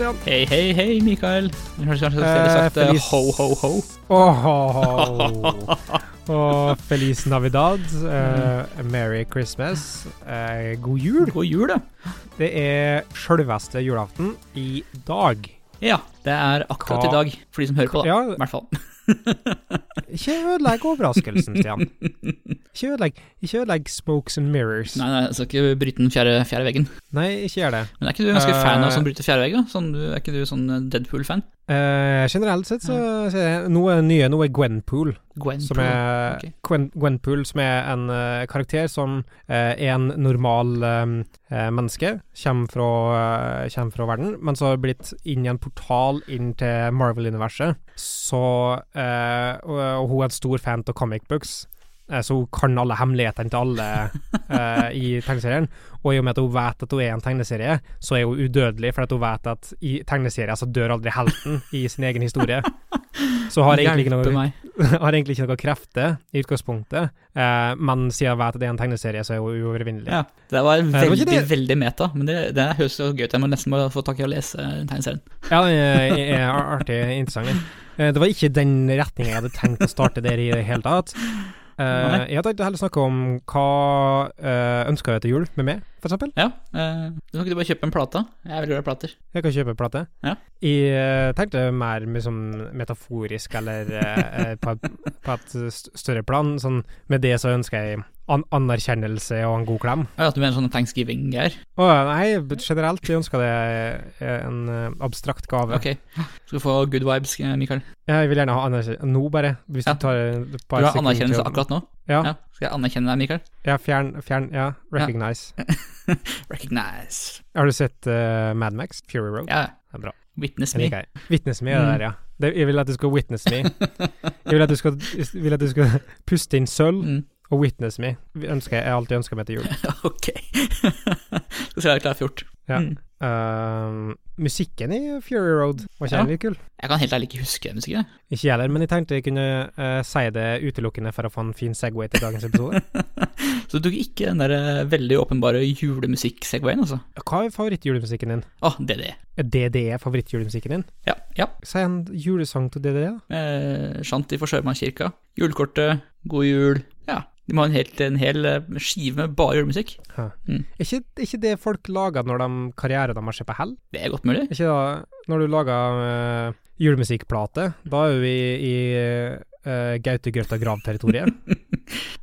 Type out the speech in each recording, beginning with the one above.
Stian. Hei, hei, hei, Mikael. Du har kanskje Eh, sagt ho, ho, ho, ho. Åh, Og Feliz Navidad. eh, Merry Christmas. eh, god jul. God jul, ja. Det er sjølveste julaften i dag. Ja, det er akkurat i dag, for de som hører på, da. Ja, I hvert fall. ikke ødelegg overraskelsen, Stian. Ikke ødelegg, ikke ødelegg smokes and mirrors. Nei, nei, jeg skal ikke bryte den fjerde, fjerde veggen. Nei, ikke gjør det. Men er ikke du ganske fan av Eh. sånn bryte fjerde vegg? Sånn, er ikke du sånn Deadpool-fan? Eh, generelt sett så så er det noe nye, noe Gwenpool. Gwenpool Som er okay. Gwen, Gwenpool, som er en uh, karakter som uh, er en normal eh, eh, menneske, kommer fra, eh, kommer fra verden, men så har blitt inn i en portal inn til Marvel-universet. Så eh, og hun er en stor fan av comic books. Eh, Så hun kan alle hemmelighetene til alle uh, i tegneserien. Og i og med at hun vet at hun er en tegneserie, så er hun udødelig, for at hun vet at i tegneserier så dør aldri helten i sin egen historie. Så har egentlig ikke noe har egentlig ikke noe krefter i utgangspunktet, uh, men siden hun vet at det er en tegneserie, så er hun uovervinnelig. Ja, det var var veldig, det- veldig meta, men det, det høres så gøy ut. Jeg må nesten bare få tak i å lese tegneserien. Ja, det er, artig, interessant. Det var ikke den retninga jeg hadde tenkt å starte der i det hele tatt. Nei. jeg tenkte heller snakke om hva uh, ønsker jeg til jul med meg, for eksempel. Ja, Uh, du kan ikke du bare kjøpe en plate? Jeg er veldig glad i plater. Jeg kan kjøpe en plate. Ja. Jeg eh, tenkte mer med sånn metaforisk, eller eh, på, på et større plan. Sånn, med det så ønsker jeg an anerkjennelse og en god klem. Ja, at du mener sånn thanksgiving-greier? Å, nei, generelt. Jeg ønsker det en abstrakt gave. Ok, skal du få good vibes, Mikael? Mikael? Jeg vil gjerne ha anerkjennelse nå, bare. Hvis Ja. du tar et par har Du har anerkjennelse akkurat nå? Ja. Ja, Skal jeg anerkjenne deg, Mikael? Ja, fjern, fjern Ja, recognize. Recognize. Har du sett uh, Mad Max? Fury Road? Ja, Det er bra. witness me. Witness me er det Mm. der, ja. Det, jeg vil at du skal witness me. Jeg vil at du skal, at du skal puste inn sølv Mm. og witness me. Ønsker, jeg alltid ønsker meg til jul. ok. skal se deg klar fjort. Ja. Mm. Um, musikken i Fury Road var ikke Ja. kul? Jeg kan helt ærlig ikke huske den musikken. Ikke jeg heller, men jeg tenkte jeg kunne uh, si det utelukkende for å få en fin Segway til dagens episode. Så du tok ikke den der eh, veldig åpenbare julemusikk-segwayen, altså? Hva er favorittjulemusikken din? Å, oh, DDE. DDE Er favorittjulemusikken din? Ja. ja. Si en julesang til DDE, da. Eh, Shanti for Sjømannskirka. Julekortet. God jul. Ja. De må ha en, helt, en hel eh, skive med bare julemusikk. Mm. Er ikke, er ikke det folk lager når de karrieren har sett på hell? Det er godt mulig. Er ikke da, når du lager uh, julemusikkplate, da er vi i, i uh, Gaute Grøtta Grav-territoriet.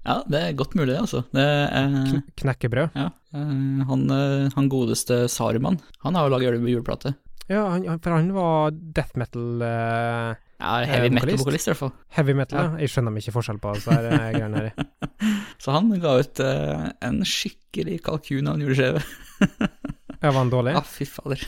Ja, det er godt mulig, det, altså. Det, eh, Kn knekkebrød. ja. Uh, han, eh, han godeste Saruman, han har jo jule- juleplate. Ja, han, han- for han var death metal uh, Ja, heavy metal-vokalist, i hvert fall. Heavy metal, Ja. Jeg skjønner ikke forskjell på disse eh, greiene her. Så han ga ut uh, en skikkelig kalkun av en juleskive. Ja, var han dårlig? Ja, fy fader.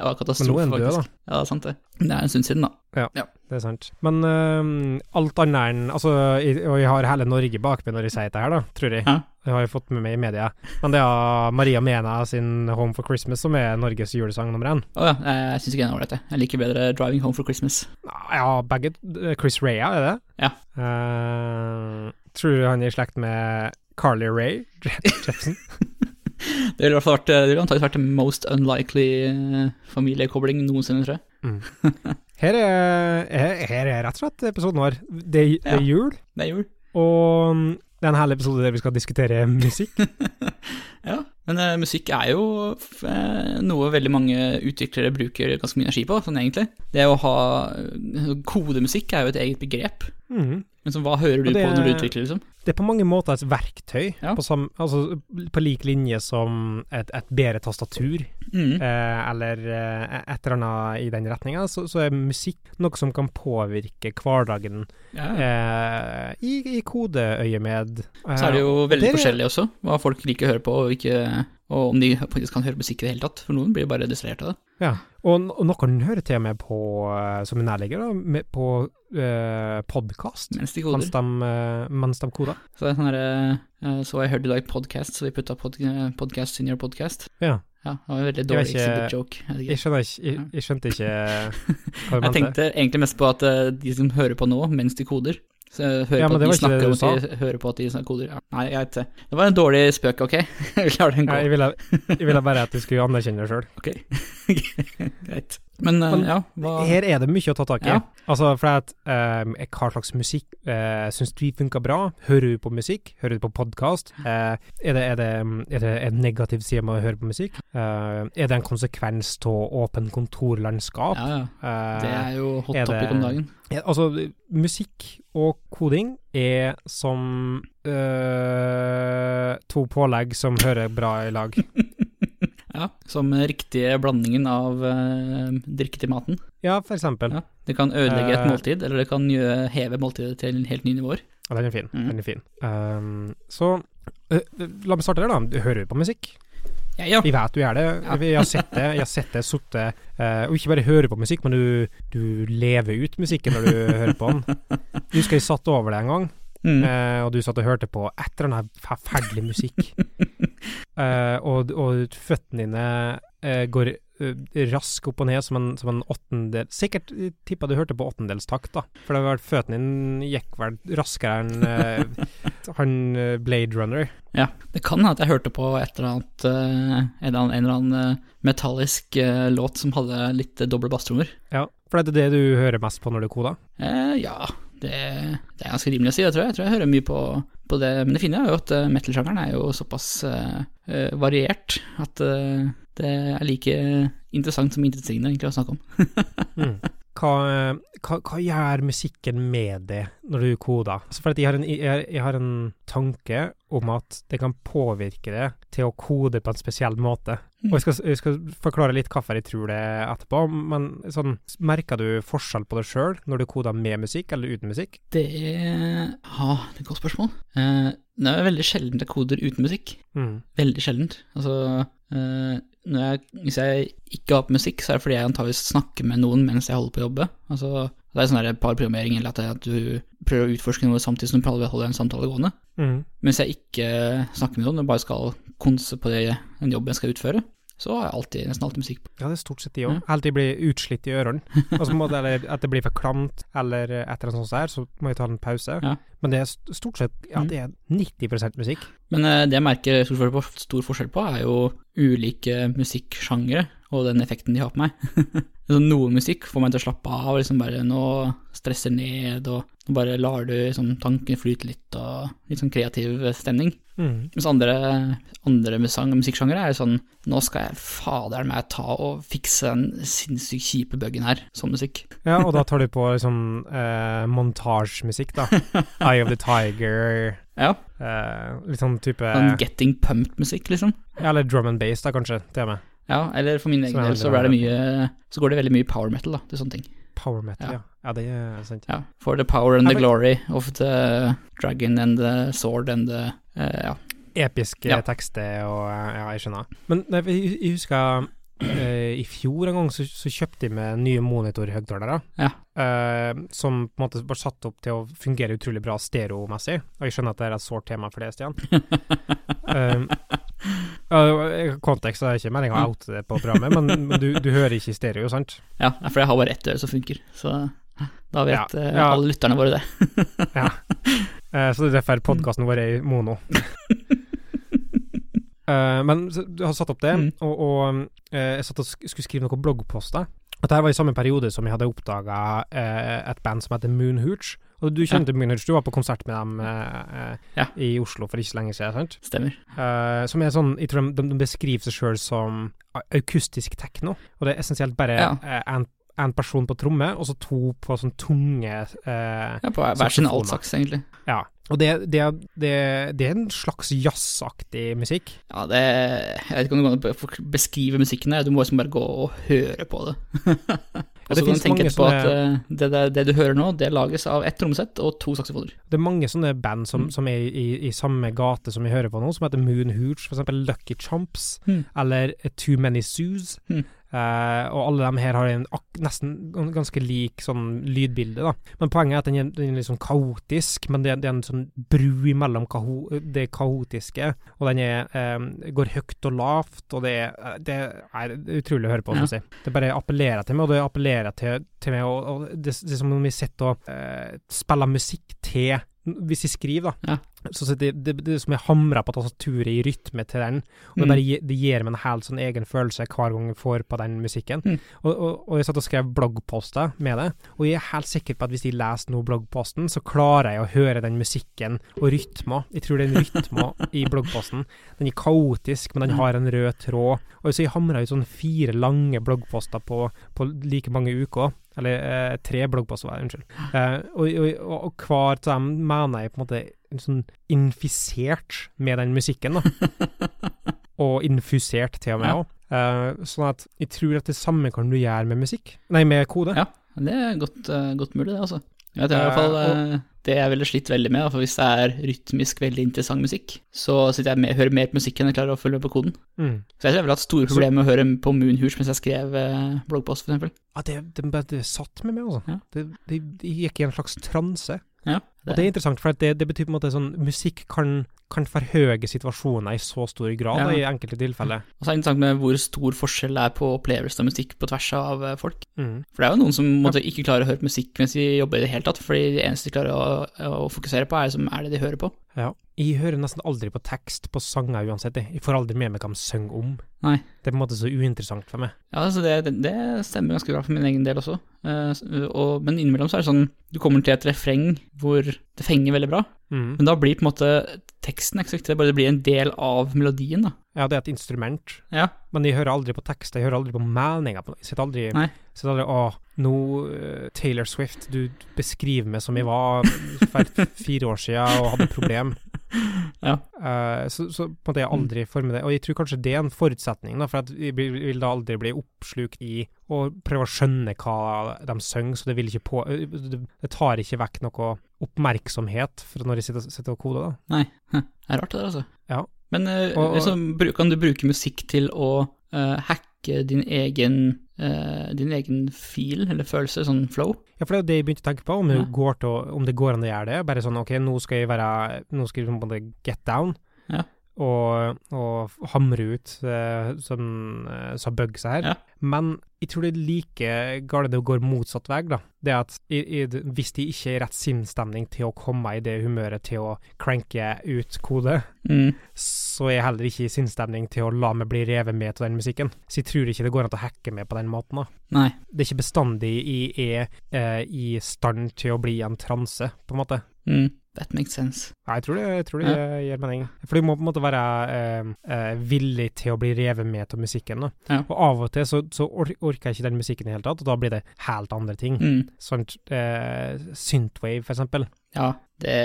Det var Men nå katastrofe, er han død, faktisk. da. Ja, det er sant det. Det er en stund siden, da. Ja, Det er sant. Men uh, alt annet enn Altså, jeg, og jeg har hele Norge bak meg når jeg sier dette her, da, tror jeg. Hæ? Det har jeg fått med meg i media. Men det er Maria Mena sin 'Home for Christmas' som er Norges julesang nummer én. Å ja, jeg syns ikke den er ålreit, jeg. Jeg liker bedre 'Driving Home for Christmas'. Ja, begge Chris Rea, er det? Ja. Uh, tror du han er i slekt med Carly Ray Jepsen? Det ville vært antakelig vært den most unlikely eh, familiekobling noensinne, tror jeg. Her er, her, her er rett og slett episoden vår. Det, det er Ja. jul, Det er jul. og mm, det er en hel episode der vi skal diskutere musikk. Ja, men uh, musikk er jo eh, noe veldig mange utviklere bruker ganske mye energi på, sånn egentlig. Det å ha eh, kodemusikk er jo et eget begrep. Mm. Men så hva hører du det- på når du utvikler, liksom? Det er på mange måter et verktøy, Ja. på, sam, altså, på lik linje som et, et bedre tastatur, Mm. eh, eller eh, et eller annet i den retninga, så, så er musikk noe som kan påvirke hverdagen Ja, eh, i, i kodeøyemed. Så er det jo veldig det forskjellig også, hva folk liker å høre på, og, ikke, og om de faktisk kan høre musikk i det hele tatt. For noen blir bare distrahert av det. Ja, og, og noen hører til og med på, eh, som en nærligger, da, med, på uh, podkast Mens de mens, koder. de, eh, mens de koder. Så det er sånn derre eh, Så jeg hørte i dag podcast, så vi putta pod, podcast your podcast. Ja. Ja, det var en veldig dårlig ikke- exhibit joke. Jeg. Jeg, jeg, jeg skjønte ikke hva du Jeg tenkte egentlig mest på at eh, de som hører på nå mens de koder, Så jeg hører Ja, på at de snakker det at de hører på at de snakker koder. Ja. Nei, jeg vet det. Det var en dårlig spøk, ok? Lar den gå. Jeg ville, jeg ville bare at du skulle anerkjenne det sjøl. Ok, greit. Men, eh, Men ja, hva Her er det mye å ta tak i. Ja. Altså, for at um, Hva slags musikk uh, syns du funker bra? Hører du på musikk? Hører du på podkast? er, det, er, det, er det en negativ side med å høre på musikk? Eh, er det en konsekvens av åpen kontorlandskap? Ja, ja. Eh, Det er jo hot er topic om dagen. Altså, musikk og koding er som øh, to pålegg som hører bra i lag. Ja, Som riktige blandingen av eh, drikke til maten. Ja, for eksempel. Ja. Det kan ødelegge et Eh. måltid, eller det kan gjøre, heve måltidet til helt nye nivåer. Ja, den er fin. Mm. Den er fin. Um, så uh, la meg starte der, da. Du hører på musikk. Ja, ja. Vi vet du gjør det. Ja. Jeg har sett det. Jeg har sett det sittet uh, Og ikke bare høre på musikk, men du, du lever ut musikken når du hører på den. Du husker jeg satt over det en gang. Mm. uh, og du satt og hørte på et eller annet forferdelig musikk. Eh, og, og føttene dine uh, går eh, rask opp og ned som en, som en åttendel Sikkert tippa du hørte på åttendelstakt, da. For det var føttene dine gikk vel raskere enn uh, han Blade Runner. Ja, det kan hende at jeg hørte på et eller annet, en eller annen, annen metallisk låt som hadde litt doble basstrommer. Ja, for det er det du hører mest på når du koder? Eh, ja, det, det er ganske rimelig å si, det tror jeg. Jeg tror jeg hører mye på, på det. Men det fine er jo at eh, metal-sjangeren er jo såpass eh, variert at uh, det er like interessant som intetsigende egentlig å snakke om. Mm. Hva, hva, hva gjør musikken med det når du koder? Altså for at jeg, har en, jeg, jeg har en tanke om at det kan påvirke det til å kode på en spesiell måte. Og jeg skal, jeg skal forklare litt hvorfor jeg tror det etterpå, men sånn, merker du forskjell på det sjøl når du koder med musikk eller uten musikk? Det Ja, det er et godt spørsmål. Uh, det er veldig sjeldent jeg koder uten musikk. Mm. Veldig sjeldent. Altså, jeg, hvis jeg ikke har på musikk, så er det fordi jeg antakeligvis snakker med noen mens jeg holder på å jobbe. Altså, det er sånn par parprogrammering, eller at, at du prøver å utforske noe samtidig som du prøver å holde en samtale gående. Mm. Mens jeg ikke snakker med noen, og bare skal konse på det, den jobben jeg skal utføre, så har jeg alltid, nesten alltid musikk på. Ja, det er stort sett de òg. Ja. Jeg blir utslitt i ørene. Altså, eller at det blir for klamt, eller et eller annet sånt der, så må jeg ta en pause. Ja. Men det er stort sett ja, Mm. det er 90% musikk. Men eh, det jeg merker stor forskjell, på, er jo ulike musikksjangere og den effekten de har på meg. noe musikk får meg til å slappe av, og liksom bare nå stresser ned, og nå bare lar du liksom, tanken flyte litt, og litt sånn kreativ stemning. Mm. Mens andre, andre musang- musikksjangere er jo sånn Nå skal jeg fader meg ta og fikse den sinnssykt kjipe buggen her, sånn musikk. Ja, og da tar du på liksom eh, montasjemusikk, da. Eye of the Tiger, Ja, eh, litt sånn type sånn getting pumped-musikk, liksom. Ja, Eller drum and bass, da, kanskje, til og med. Ja, eller for min egen del så, det mye, så går det veldig mye power metal, da, til sånne ting. Power metal, Ja. ja. Det er sant. Ja, for the power and the glory of the dragon and the sword and the uh, Ja. Episke Ja. tekster og eh, Ja, jeg skjønner. Men jeg, jeg husker uh, i fjor en gang så, så kjøpte jeg med nye monitorhøyttalere. Ja. Uh, som på en måte var satt opp til å fungere utrolig bra stereomessig. Og jeg skjønner at det er et sårt tema for det, Stian. um, uh, kontekst er ikke meninga å oute det på programmet, men, men du, du hører ikke i stereo, sant? ja, for jeg har bare ett øre som funker, så da vet Ja, eh, ja. alle lytterne våre det. Ja. Eh, så det er derfor podkasten vår er i mono. Eh, men du har satt opp det, Mm. og, og eh, jeg satt og skulle skrive noen bloggposter. Dette var i samme periode som jeg hadde oppdaga et band som heter Moonhooch. Og du kjente Moonhooch, du var på konsert med dem eh, Ja. i Oslo for ikke så lenge siden, sant? Stemmer. Eh, som er sånn, jeg tror de, de beskriver seg sjøl som akustisk tekno, og det er essensielt bare Ja. eh, en, en person på tromme, og så to på sånn tunge eh, Ja, på hver sin altsaks, egentlig. Ja. Og det, det, det, det er en slags jazzaktig musikk. Ja, det Jeg vet ikke om du kan beskrive musikken her, du må liksom bare gå og høre på det. og så kan du tenke etterpå at sånne- eh, det, det, det du hører nå, det lages av ett trommesett og to saksofoner. Det er mange sånne band som, Mm. som er i, i samme gate som vi hører på nå, som heter Moon Hooch, eksempel Lucky Chomps, Mm. eller Too Many Zoos. Mm. Eh, og alle dem her har en nesten ganske lik sånn lydbilde, da. Men poenget er at den er, den er litt sånn kaotisk, men det, det er en sånn bru mellom kaho det kaotiske, og den er, um, går høyt og lavt, og det er, det er det er utrolig å høre på, Ja. si. Det bare appellerer til meg, og det appellerer til, til meg, og, og det, det er som om vi sitter og uh, spiller musikk til Hvis jeg skriver, da, Ja. så sitter det, det, det som jeg hamrer på tastaturet i rytme til den, og det, Mm. bare, gi- det gir meg en helt sånn egen følelse hver gang jeg får på den musikken. Mm. Og, og, og jeg satt og skrev bloggposter med det, og jeg er helt sikker på at hvis jeg leser nå bloggposten, så klarer jeg å høre den musikken og rytma. Jeg tror det er en rytme i bloggposten. Den er kaotisk, men den har en rød tråd. Og så jeg hamra ut sånn fire lange bloggposter på, på like mange uker. Eller eh, tre bloggposter, unnskyld. Eh, og, og, og, og hver av dem mener jeg på en måte sånn infisert med den musikken, da. og infusert til og med Ja. Eh, sånn at jeg tror at det samme kan du gjøre med musikk. Nei, med kode. Ja. Det er godt, eh, godt mulig, det, altså. Jeg er i hvert fall, Eh, eh, det jeg ville slitt veldig med, for hvis det er rytmisk veldig interessant musikk, så sitter jeg med, hører mer på musikken enn jeg klarer å følge med på koden. Mm. Så jeg har vel hatt store problemer med å høre på Moonhooch mens jeg skrev eh, bloggpost, for eksempel. Ja, det, det, det, det satt med meg, altså. Ja. Det, det, det gikk i en slags transe. Ja, Og det er interessant, for det, det betyr på en måte sånn Musikk kan, kan forhøye situasjoner i så stor grad, Ja. da, i enkelte tilfeller. Og så er det interessant med hvor stor forskjell det er på opplevelsen av musikk på tvers av eh, folk. Mm. For det er jo noen som måtte, ikke klarer å høre musikk mens de jobber i det hele tatt, fordi det eneste de klarer å, å fokusere på, er, som er det de hører på. Ja. Jeg hører nesten aldri på tekst på sanger uansett. Jeg får aldri med meg hva de synger om. Nei. Det er på en måte så uinteressant for meg. Ja, altså det, det, det stemmer ganske bra for min egen del også. uh, og, men innimellom så er det sånn Du kommer til et refreng hvor det fenger veldig bra, Mm. men da blir på en måte teksten ikke så viktig, det bare blir en del av melodien, da. Ja, det er et instrument, Ja. men jeg hører aldri på tekst. Jeg hører aldri på meninga. De sitter aldri, Nei. sitter aldri Å, nå eh, Taylor Swift, du beskriver meg som jeg var for fire år siden og hadde et problem. Ja. uh, så, så på en måte jeg aldri får med det. Og jeg tror kanskje det er en forutsetning, da, for vi vil da aldri bli oppslukt i å prøve å skjønne hva de synger, så det vil ikke på eh, Det, tar ikke vekk noe oppmerksomhet fra når jeg sitter, sitter og koder, da. Nei. Det er rart, det der, altså. Ja. Men uh, Og- og- liksom, kan du bruke musikk til å uh, hacke din egen, eh, din egen fil, eller følelse, sånn flow? Ja, for det er jo det jeg begynte å tenke på, om Ja. går, til om det går an å gjøre det. Bare sånn ok, nå skal jeg være Nå skal jeg på en måte get down. Ja. Og, og hamre ut uh, sånn uh, som bugs her. Ja. Men jeg tror det er like galt det går motsatt vei, da. Det at i, i, hvis de ikke er i rett sinnsstemning til å komme i det humøret til å cranke ut kode, Mm. så er jeg heller ikke i sinnsstemning til å la meg bli revet med til den musikken. Så jeg tror ikke det går an å hacke med på den måten, da Nei. det er ikke bestandig jeg er eh, i stand til å bli en transe, på en måte. Mm. That makes sense. Ja, jeg tror det, jeg tror det gir mening. For du må på en måte være eh, eh, villig til å bli revet med til musikken. Ja. Og av og til så, så or orker jeg ikke den musikken i det hele tatt, og da blir det helt andre ting. Mm. Sånn eh, synthwave, for eksempel. Ja, det,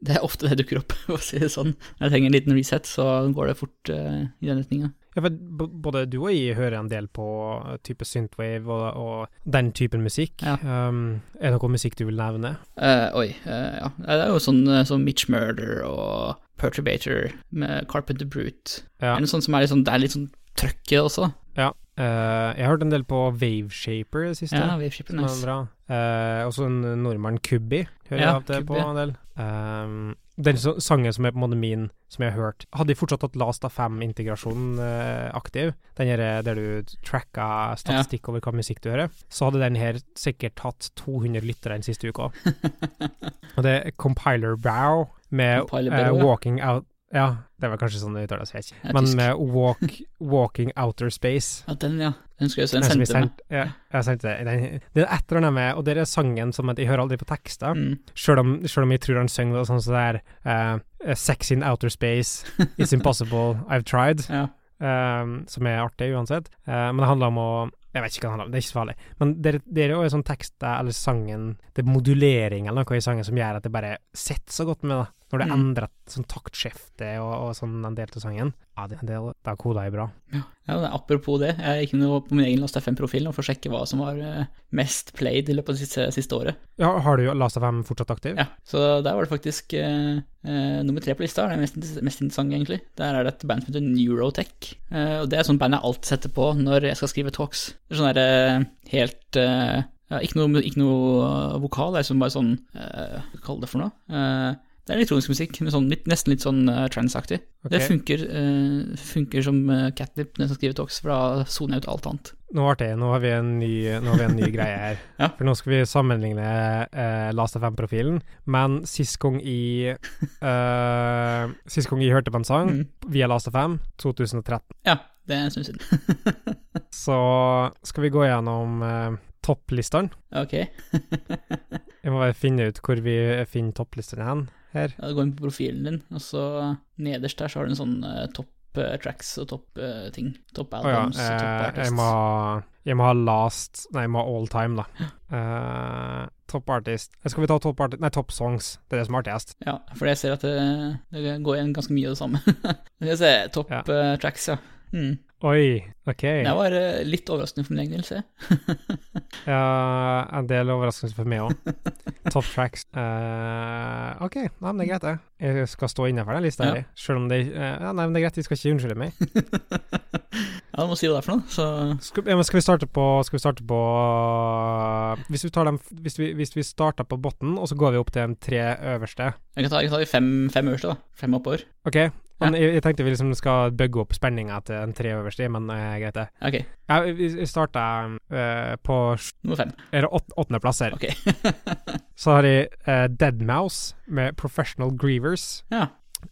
det er ofte det dukker opp, for å si det sånn. Når jeg trenger en liten reset, så går det fort eh, i den retninga. Ja, for både du og jeg hører en del på eh, type synthwave og, og den typen musikk. Ja. Um, er det noe musikk du vil nevne? Uh, oi, uh, ja. Det er jo sånn som Mitch Murder og Perturbator med Carpenter Brute. Ja. Er det, sånn som er litt sånn, det er litt sånn trøkk i det også. Ja. Uh, jeg har hørt en del på Waveshaper i det siste. Ja, Waveshaper, er nice. bra. Eh, også en nordmann, Kubbi, hører Ja, jeg av det Kubi. På en del. Um, den så- sangen som er på en måte min, som jeg har hørt Hadde de fortsatt hatt Last av fem integrasjonen eh, aktiv, den her eh, der du tracka statistikk over hva musikk du hører, så hadde den her sikkert hatt 200 lyttere den siste uka. Og det er Compiler Brow med Compiler Brow, ja. Walking Out Ja, det var kanskje sånn det uttales, jeg vet ikke. Men med walk, Walking Outer Space. Ja, den, ja. Den skal jeg Den sendte meg. ja, jeg sendte det. Den, det er et eller annet med Og det er sangen som at jeg hører aldri på tekster, Mm. selv, om, om jeg tror han synger sånn som det er uh, Sex in outer space, it's impossible, I've tried. Ja. um, som er artig uansett. Uh, men det handler om å Jeg vet ikke hva det handler om, det er ikke så farlig. Men det, det er jo en sånn tekst eller sangen Det er modulering eller noe i sangen som gjør at det bare sitter så godt med, da. Når det Mm. endrer sånn taktskifte og, og sånn en del av sangen. Ja, det, det, da koder jeg bra. Ja, men apropos det, jeg gikk nå på min egen Last FM-profil for å sjekke hva som var eh, mest played i løpet av det siste, siste året. Ja, har du Last FM fortsatt aktiv? Ja, så der var det faktisk eh, eh, nummer tre på lista, det er mest, mest interessant egentlig. Der er det et band som heter Neurotech, eh, og det er et sånt band jeg alltid setter på når jeg skal skrive talks. Det er sånn der eh, helt ja, ikke, noe, ikke noe vokal, det er liksom bare sånn eh, Hva kaller det for noe? Eh, Det er elektronisk musikk, med sånn, nesten litt sånn uh, trance-aktig. Ok. Det funker, uh, funker som uh, catnip når jeg skriver talks, for da soner jeg ut alt annet. Nå ble det, nå har vi en ny, vi en ny greie her. Ja. For nå skal vi sammenligne uh, Last FM-profilen, men sist gang i uh, Sist gang jeg hørte på en sang Mm. via Last FM, 2013, Ja, det er en stund siden. så skal vi gå gjennom uh, topplistene. Ok, Jeg må bare finne ut hvor vi finner topplistene hen her. Ja, du går inn på profilen din, og så nederst der så har du en sånn uh, topp uh, tracks og topp uh, ting. Topp Å ja, albums og topp artists. jeg, må, jeg må ha last Nei, jeg må ha all time, da. Uh, top artist Skal vi ta top artist Nei, top songs. Det er det som er artigst. Ja, for jeg ser at det, det går igjen ganske mye av det samme. Skal vi se, topp Ja. tracks, ja. Mm. Oi, OK. Det var eh, litt overraskende for min egen del, se. Ja, en del overraskelse for meg òg. Top tracks. Uh, OK, nei, men det er greit, det. Jeg skal stå inne for den lista, Ja. her. Selv om det uh, nei, men det er greit, jeg skal ikke unnskylde meg. Ja, du må si hva det er for noe, så Skal, ja, skal vi starte på vi starte på Hvis vi dem Hvis vi, hvis vi starter på bunnen, og så går vi opp til de tre øverste. jeg kan ta, jeg kan ta de fem, fem øverste, da. Fem oppover. OK? Men jeg, jeg tenkte vi liksom skal bygge opp spenninga til en tre øverste, men uh, greit, det. Ok, Ja, vi, vi starter uh, på sj- nummer fem. Er det åt, åttendeplass her? Ok. Så har jeg uh, Deadmouse med Professional Grievers. Ja.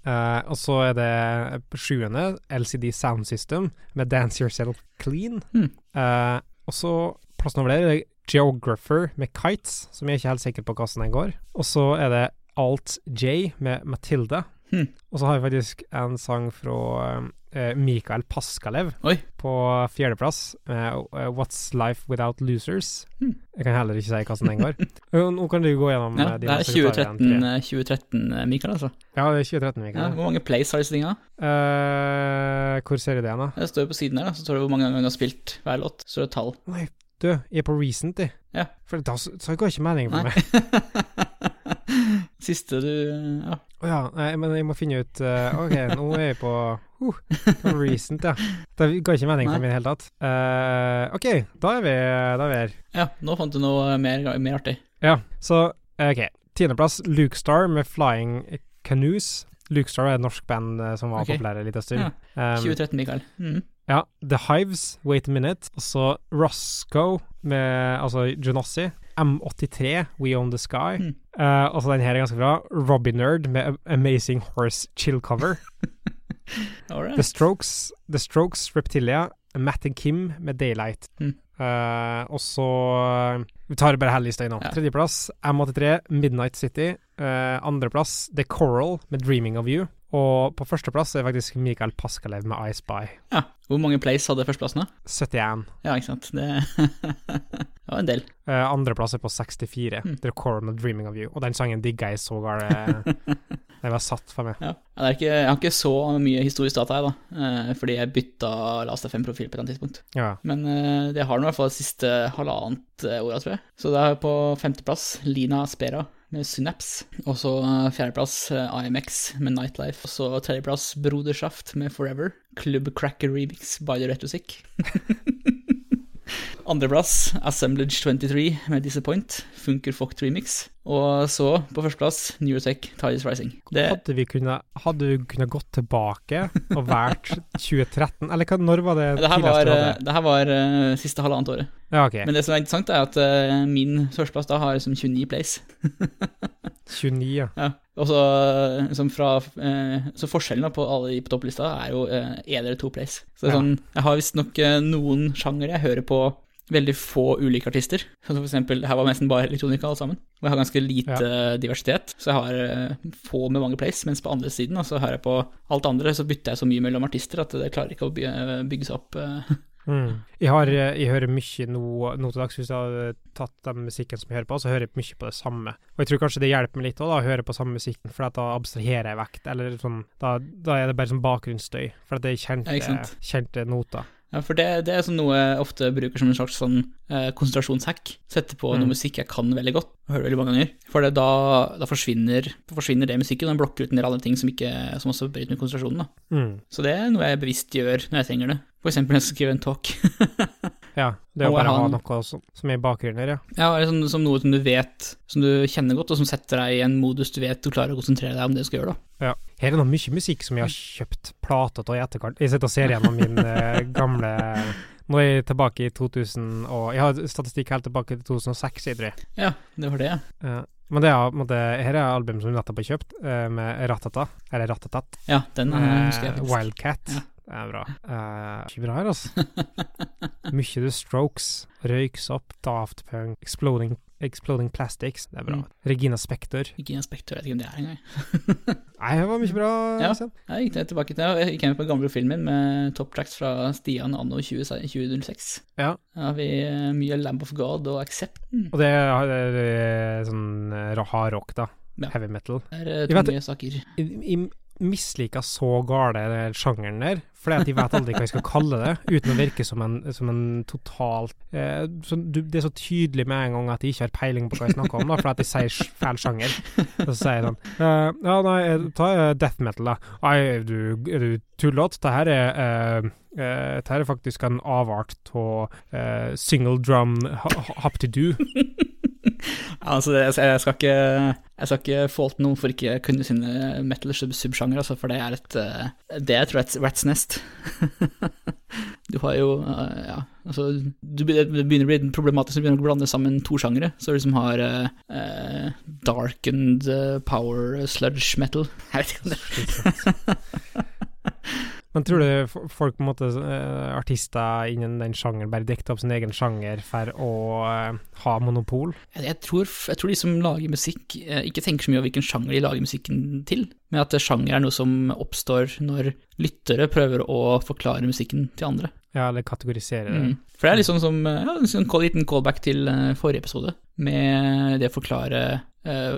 Eh, og så er det sjuende LCD Sound System med Dance Yourself Clean. Mm. Uh, og så plassen over der er det Geographer med Kites, som jeg er ikke helt sikker på hvordan den går. Og så er det Alt J med Matilda. Hmm. Og så har vi faktisk en sang fra eh, Mikael Paskalev Oi. på fjerdeplass, med eh, What's Life Without Losers. Hmm. Jeg kan heller ikke si hva som den går. Nå kan du gå gjennom Ja, de det er 2013, tre. eh, 2013 Mikael, altså. Ja, det er 2013, Ja, Mikael. hvor mange plays har disse tinga? Eh, hvor ser du det, da? Det står jo på siden her, da, så står det hvor mange ganger du har spilt hver låt. Så er det et tall. Nei, du, jeg er på recent, jeg. Ja. For da så, ga ikke mening for meg. Siste du Ja. Å ja, nei, men jeg må finne ut uh, OK, nå er jeg på uh, recent, ja. Det ga ikke mening for meg i det hele tatt. Uh, OK, da er vi, da er vi her. ja, nå fant du noe mer, mer artig. Ja, så OK. Tiendeplass, Luke Star med Flying Canoes. Luke Star er et norsk band eh, som var okay. populære en liten stund. Ja, Um, 2013 Mikael. Mm. Ja, The Hives, Wait a Minute. Og så Roscoe med altså Jonassi. M83, We Own The Sky. Mm. Uh, altså, den her er ganske bra. Robbie Nerd med Amazing Horse Chill Cover. All right. The Strokes, The Strokes Reptilia. Matt and Kim med Daylight. Mm. Uh, og så Vi tar bare hele lista innom. Ja. Tredjeplass M83, Midnight City. Uh, Andreplass The Coral med Dreaming of You. Og på førsteplass er faktisk Mikael Paskalev med I Spy. Ja. Hvor mange plays hadde førsteplassen, da? 71. Ja, ikke sant. Det, det var en del. Uh, Andreplass er på 64. Mm. The Coronal Dreaming of You. Og den sangen digga jeg så galt. Den var satt for meg. Ja. Ikke, jeg har ikke så mye historisk data her, da, Uh, fordi jeg bytta Last FM-profil på et tidspunkt. Ja. Men uh, det har nå i hvert fall det siste halvannet eh, året, tror jeg. Så det er på femteplass Lina Spera med Synapse. Og så eh, fjerdeplass eh, IMX med Nightlife. Og så tredjeplass Brodersaft med Forever. Club Cracker Remix by The Retrosic. Andreplass Assemblage 23 med Disappoint. Funker Foct Remix. Og så, på førsteplass, Neurotech Tides Rising. Det, Hadde vi kunnet Hadde vi kunnet gått tilbake og vært 2013? Eller hva, når var det det her var, eh, det her var uh, siste halvannet året. Ja, okay. Men det som er interessant, er at uh, min førsteplass da har liksom 29 plays. 29, ja. Ja. Og så, liksom fra, eh, så forskjellen da på alle de på topplista er jo eh, eller to plays. Så det er Ja. sånn, jeg har visstnok uh, noen sjangere jeg hører på veldig få ulike artister. Så for eksempel, her var nesten bare elektronika alle sammen. Og jeg har ganske lite ja. diversitet, så jeg har eh, få med mange plays. Mens på andre siden, altså så hører jeg på alt andre, så bytter jeg så mye mellom artister at det klarer ikke å by bygge seg opp. eh. Mm. Jeg, har, eh, jeg hører mye nå, nå til dags. Hvis jeg hadde tatt den musikken som jeg hører på, så hører jeg mye på det samme. Og jeg tror kanskje det hjelper meg litt også, da, å høre på samme musikken, for da abstraherer jeg vekk. Eller sånn, da, da er det bare sånn bakgrunnsstøy, for det er kjente, kjente noter. Ja, for det, det er sånn noe jeg ofte bruker som en slags sånn eh, konsentrasjonshack. Sette på Mm. noe musikk jeg kan veldig godt, og hører veldig mange ganger. For det, da, da forsvinner, forsvinner det musikken, og den blokker ut en del andre ting som, ikke, som også bryter med konsentrasjonen. Da. Mm. Så det er noe jeg bevisst gjør når jeg trenger det. For eksempel når jeg skal skrive en talk. Ja, det er jo bare å ha noe som, som er i bakgrunnen her, ja. Ja, eller som, som noe som du vet, som du kjenner godt, og som setter deg i en modus du vet du klarer å konsentrere deg om det du skal gjøre, da. ja. Her er det mye musikk som jeg har kjøpt plater av i etterkant. Jeg sitter og ser gjennom min eh, gamle Nå er jeg tilbake i 2000 og Jeg har statistikk helt tilbake til 2006, jeg tror jeg. Ja, det var det, ja. Ja. men det er, måte, her er album som du nettopp har kjøpt, eh, med Ratata, eller Ratatat. Ja, den er husker jeg Eh, faktisk. Wildcat. Ja. Det er bra. Uh, ikke bra her, altså. Mye The Strokes, Røyks opp, Daft Punk, Exploding, Exploding Plastics. Det er bra. Mm. Regina Spektor. Regina Spektor, jeg vet ikke om det er engang. Nei, det var mye bra. Ja. Sen. Jeg gikk tilbake til Jeg gikk hjem på den gamle filmen med top tracks fra Stian anno 20, 2006. Ja. Da har vi eh, mye Lamb of God og Accept. Og det er, det er sånn hard rock, da. Ja. Heavy metal. Det er eh, Jeg vet tunge saker. I, jeg misliker så gale sjangeren der, fordi at jeg vet aldri hva jeg skal kalle det, uten å virke som en, som en totalt eh, så, du, Det er så tydelig med en gang at jeg ikke har peiling på hva jeg snakker om, da, fordi at jeg sier feil sjanger. Og så sier jeg sånn eh, Ja, nei, eh, ta eh, death metal, da. Nei, er du, er du tullete? Dette er eh, eh, det her er faktisk en avart av single drum do. Altså, jeg, jeg skal ikke Jeg skal ikke falte noen for ikke kunne sine metal sub- subsjangre, altså, for det er et eh, Det er, et rats nest. du har jo eh, Ja, altså du, Det begynner å bli problematisk når du begynner å blande sammen to sjangere. Så du liksom har uh, darkened power sludge metal. Jeg vet ikke om det Men tror du folk, på en måte, eh, artister innen den sjangeren, bare dikter opp sin egen sjanger for å eh, ha monopol? Jeg, tror, jeg tror de som lager musikk, eh, ikke tenker så mye over hvilken sjanger de lager musikken til, men at sjanger er noe som oppstår når lyttere prøver å forklare musikken til andre. Ja, eller kategorisere det. Mm. For det er sånn som ja, en sånn liten callback til forrige episode, med det å forklare,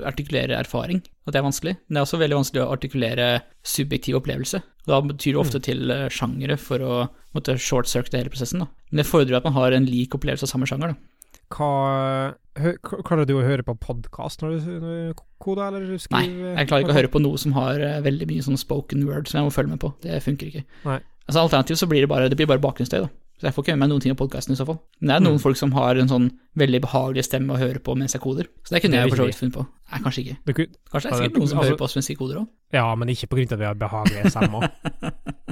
artikulere erfaring, at det er vanskelig. Men det er også veldig vanskelig å artikulere subjektiv opplevelse. Da betyr det ofte til eh, sjangere for å måtte short-circuite hele prosessen. Da. Men det fordrer at man har en lik opplevelse av samme sjanger. Da. Hva Klarer du å høre på podkast når du, når du koder, eller skriver Nei, jeg klarer ikke å høre på noe som har eh, veldig mye sånn spoken word som jeg må følge med på. Det funker ikke. Nei. Altså Alternativt så blir det bare, det blir bare bakgrunnsstøy, da. Så jeg får ikke med meg noen ting av podkasten i så fall. Men det er noen Mm. folk som har en sånn veldig behagelig stemme å høre på mens jeg koder. Så det kunne Det jeg for så vidt funnet på. Nei, kanskje ikke. Det kunne, Kanskje det er det- sikkert noen som altså- hører på oss mens vi koder òg. ja, men ikke på grunn av at vi har behagelige stemmer.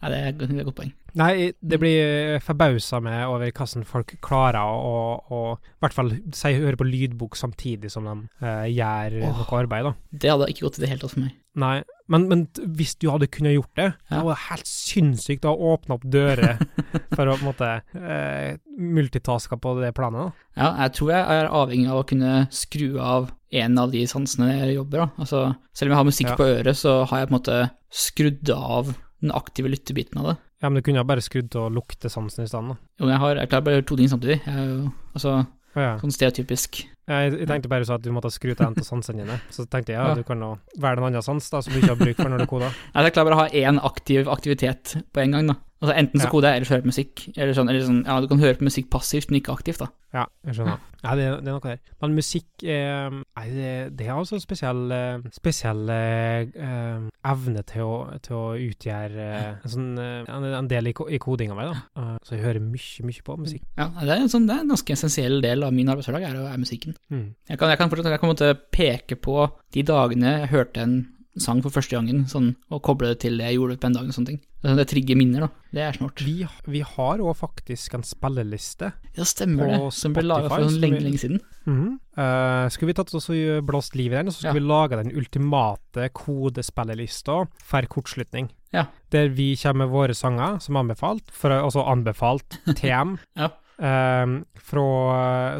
Nei, det er, det er et godt poeng. Nei, det blir forbausa med over hvordan folk klarer å i hvert fall si, høre på lydbok samtidig som de uh, gjør oh, noe arbeid, da. Det hadde ikke gått i det hele tatt for meg. Nei, men, men hvis du hadde kunnet gjort det, Ja. det var helt sinnssykt å åpne opp dører for å på en måte eh, multitaske på det planet. da. Ja, jeg tror jeg er avhengig av å kunne skru av en av de sansene jeg jobber, da. Altså, selv om jeg har musikk Ja. på øret, så har jeg på en måte skrudd av den aktive lyttebiten av det. Ja, men du kunne ha bare skrudd av luktesansen i stedet. Jo, jeg har, jeg klarer bare to ting samtidig. Jeg er jo, altså, ja. sånn stereotypisk. Jeg, jeg tenkte bare så at du måtte skru til en av sansene dine. Så tenkte jeg ja, Ja. du kan velge en annen sans da, som du ikke har bruk for når du koder. Nei, jeg klarer bare å ha én aktiv aktivitet på en gang, da. Altså Enten så Ja. koder jeg, eller så hører jeg på musikk. Eller sånn, eller sånn, ja, du kan høre på musikk passivt, men ikke aktivt, da. Ja, jeg skjønner. Ja, det, det er noe der. Men musikk eh, Nei, det, det er altså en spesiell, eh, spesiell eh, eh, evne til å, til å utgjøre eh, en, sånn, eh, en, en del i, i kodinga mi, da. Så jeg hører mye, mye på musikk. Ja, det er, en sånn, det er en ganske essensiell del av min arbeidshverdag, er, er musikken. Mm. Jeg kan, jeg kan fortsatt jeg kan peke på de dagene jeg hørte en sang for første gangen, sånn, og koble det til det jeg gjorde på en dag og sånne ting. Det, det trigger minner, da. Det er snort. Vi, vi har òg faktisk en spilleliste. Ja, stemmer På det. Som ble laga for sånn lenge, lenge siden. Mm -hmm. uh, skulle vi tatt oss og blåst liv i den, og så skulle Ja. vi lage den ultimate kodespillelista for kortslutning. Ja. Der vi kommer med våre sanger som anbefalt, for, altså anbefalt TM. Ja. Ehm, fra,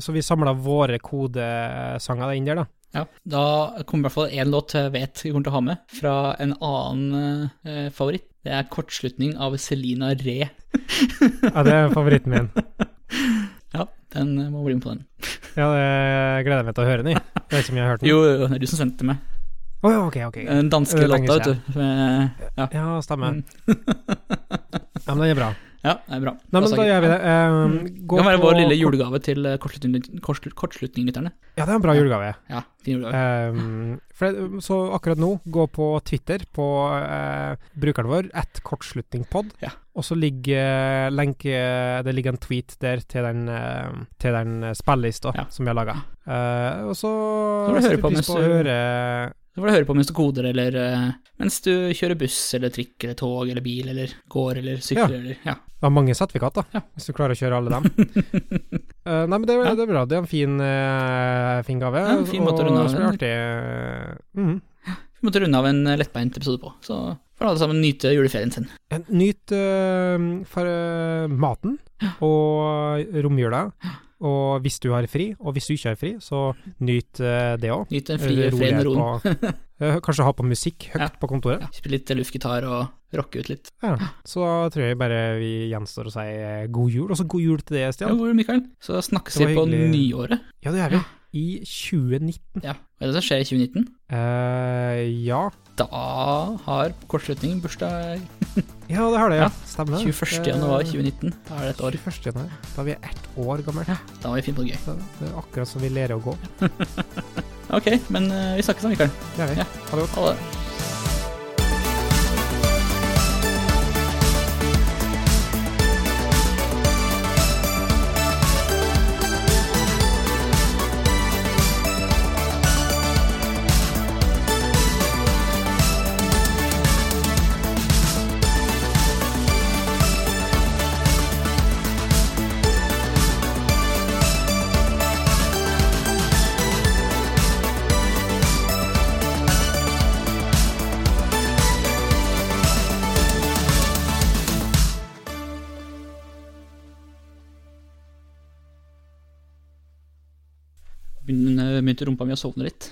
så vi samla våre kodesanger inn der, da. Ja, Da kommer i hvert fall én låt jeg vet vi kommer til å ha med, fra en annen eh, favoritt. Det er 'Kortslutning' av Selina Re. Ja, det er favoritten min. Ja, den må bli med på den. Ja, det gleder jeg meg til å høre den i. Det er ikke mye jeg har hørt den. Jo, jo, det er du som sendte meg. Oh, ja, ok, ok. Den danske låta, vet du. Ja. Ja, stemmer. Mm. Ja, men den er bra. Ja, det er bra. Nei, men da gjør vi det. Gå Det kan være på vår lille julegave til eh, kortslut- kortslutninglytterne. Ja, det er en bra julegave. Ja, fin julegave. For det, så akkurat nå, gå på Twitter på uh, brukeren vår, at kortslutningpod. Ja. Og så ligger eh, lenke Det ligger en tweet der til den, eh, til den spillelista Ja. som vi har laga. og så Så høre setter vi på pris mens på å høre Så får du høre på mens du koder, eller eh, mens du kjører buss eller trikk eller tog eller bil eller går eller sykler Ja. eller Ja. Det har mange sertifikat, da, Ja. hvis du klarer å kjøre alle dem. uh, nei, men det, Ja. det er bra. Det er en fin, uh, fin gave. Ja, en fin måte å runde av er den. artig. Vi måtte runde av en eh, lettbeint episode på, så får alle sammen nyte juleferien sin. Nyt uh, for maten og romjula. Og hvis du har fri, og hvis du ikke har fri, så nyt det òg. Nyt den frie freden og roen. Kanskje ha på musikk høyt Ja. på kontoret. Ja, Spille litt luftgitar og rocke ut litt. Ja. Så tror jeg bare vi gjenstår å si god jul. Og så god jul til det, Ja, Stian. jul, Mikael? Så snakkes vi på nyåret. Ja, det gjør vi. I 2019. Ja. Hva er det som skjer i 2019? Uh, ja. Da har kortslutningen bursdag Ja, det har det. Ja. Ja. Stemmer. 21. januar 2019. Da er det et år. 21. januar. Da er vi ett år gamle. Da var vi fint på det gøy. Så Det er akkurat som vi lærer å gå. Ok, men eh, vi snakkes da, Mikael. Det gjør vi. Ja. Ha det godt. Ha det. Begynte rumpa mi og sovne litt.